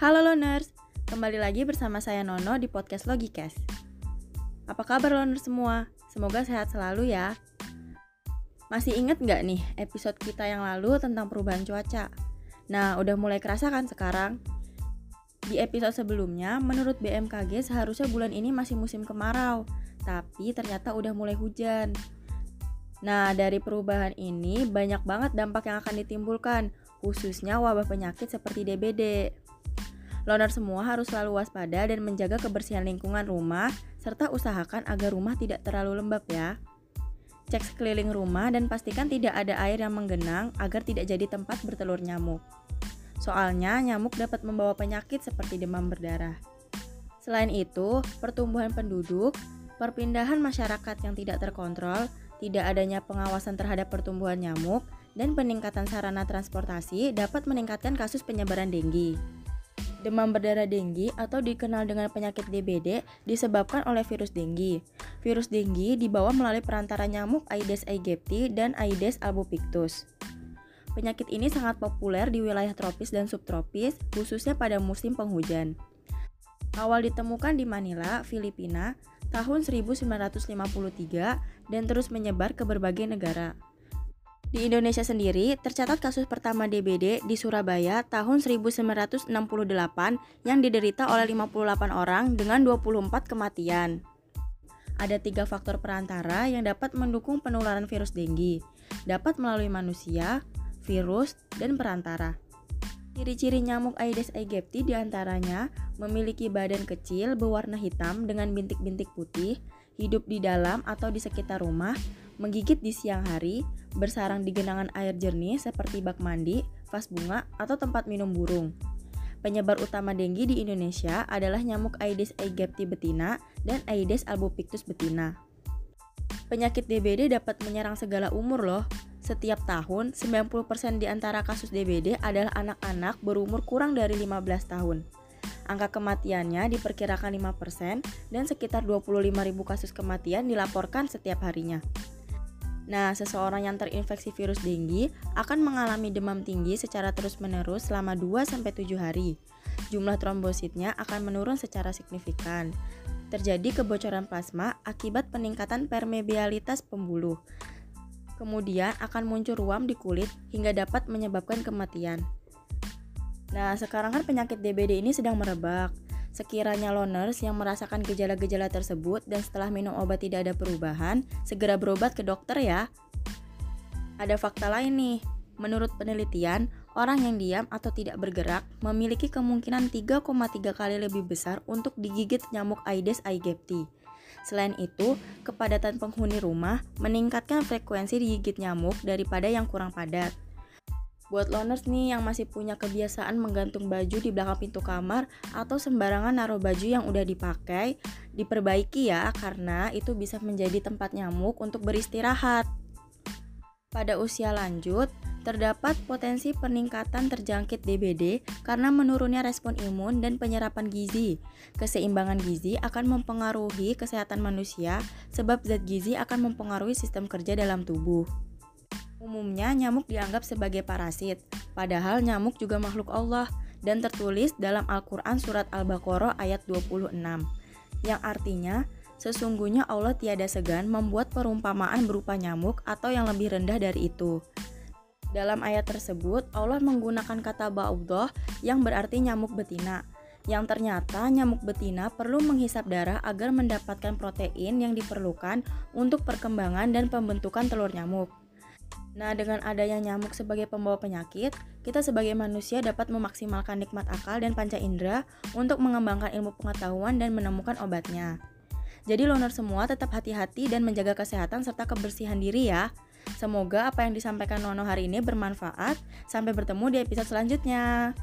Halo loners, kembali lagi bersama saya Nono di podcast Logicast. Apa kabar loners semua? Semoga sehat selalu ya. Masih inget nggak nih episode kita yang lalu tentang perubahan cuaca? Nah, udah mulai kerasa kan sekarang? Di episode sebelumnya, menurut BMKG seharusnya bulan ini masih musim kemarau, tapi ternyata udah mulai hujan. Nah, dari perubahan ini banyak banget dampak yang akan ditimbulkan, khususnya wabah penyakit seperti DBD. Loner semua harus selalu waspada dan menjaga kebersihan lingkungan rumah, serta usahakan agar rumah tidak terlalu lembab ya. Cek sekeliling rumah dan pastikan tidak ada air yang menggenang agar tidak jadi tempat bertelur nyamuk. Soalnya nyamuk dapat membawa penyakit seperti demam berdarah. Selain itu, pertumbuhan penduduk, perpindahan masyarakat yang tidak terkontrol, tidak adanya pengawasan terhadap pertumbuhan nyamuk, dan peningkatan sarana transportasi dapat meningkatkan kasus penyebaran denggi. Demam berdarah denggi atau dikenal dengan penyakit DBD disebabkan oleh virus denggi. Virus denggi dibawa melalui perantara nyamuk Aedes aegypti dan Aedes albopictus. Penyakit ini sangat populer di wilayah tropis dan subtropis, khususnya pada musim penghujan. Awal ditemukan di Manila, Filipina, tahun 1953 dan terus menyebar ke berbagai negara. Di Indonesia sendiri, tercatat kasus pertama DBD di Surabaya tahun 1968 yang diderita oleh 58 orang dengan 24 kematian. Ada tiga faktor perantara yang dapat mendukung penularan virus denggi, dapat melalui manusia, virus, dan perantara. Ciri-ciri nyamuk Aedes aegypti di antaranya memiliki badan kecil berwarna hitam dengan bintik-bintik putih, hidup di dalam atau di sekitar rumah, menggigit di siang hari, bersarang di genangan air jernih seperti bak mandi, vas bunga, atau tempat minum burung. Penyebar utama denggi di Indonesia adalah nyamuk Aedes aegypti betina dan Aedes albopictus betina. Penyakit DBD dapat menyerang segala umur loh. Setiap tahun, 90% di antara kasus DBD adalah anak-anak berumur kurang dari 15 tahun. Angka kematiannya diperkirakan 5% dan sekitar 25.000 kasus kematian dilaporkan setiap harinya. Nah, seseorang yang terinfeksi virus denggi akan mengalami demam tinggi secara terus-menerus selama 2-7 hari. Jumlah trombositnya akan menurun secara signifikan. Terjadi kebocoran plasma akibat peningkatan permeabilitas pembuluh. Kemudian akan muncul ruam di kulit hingga dapat menyebabkan kematian. Nah, sekarang kan penyakit DBD ini sedang merebak. Sekiranya loners yang merasakan gejala-gejala tersebut dan setelah minum obat tidak ada perubahan, segera berobat ke dokter ya. Ada fakta lain nih. Menurut penelitian, orang yang diam atau tidak bergerak memiliki kemungkinan 3,3 kali lebih besar untuk digigit nyamuk Aedes aegypti. Selain itu, kepadatan penghuni rumah meningkatkan frekuensi digigit nyamuk daripada yang kurang padat. Buat loners nih yang masih punya kebiasaan menggantung baju di belakang pintu kamar atau sembarangan naruh baju yang udah dipakai, diperbaiki ya karena itu bisa menjadi tempat nyamuk untuk beristirahat. Pada usia lanjut, terdapat potensi peningkatan terjangkit DBD karena menurunnya respon imun dan penyerapan gizi. Keseimbangan gizi akan mempengaruhi kesehatan manusia sebab zat gizi akan mempengaruhi sistem kerja dalam tubuh. Umumnya nyamuk dianggap sebagai parasit, padahal nyamuk juga makhluk Allah dan tertulis dalam Al-Quran Surat Al-Baqarah ayat 26, yang artinya sesungguhnya Allah tiada segan membuat perumpamaan berupa nyamuk atau yang lebih rendah dari itu. Dalam ayat tersebut, Allah menggunakan kata ba'udah yang berarti nyamuk betina, yang ternyata nyamuk betina perlu menghisap darah agar mendapatkan protein yang diperlukan untuk perkembangan dan pembentukan telur nyamuk. Nah, dengan adanya nyamuk sebagai pembawa penyakit, kita sebagai manusia dapat memaksimalkan nikmat akal dan panca indera untuk mengembangkan ilmu pengetahuan dan menemukan obatnya. Jadi loner semua tetap hati-hati dan menjaga kesehatan serta kebersihan diri ya. Semoga apa yang disampaikan Nono hari ini bermanfaat. Sampai bertemu di episode selanjutnya.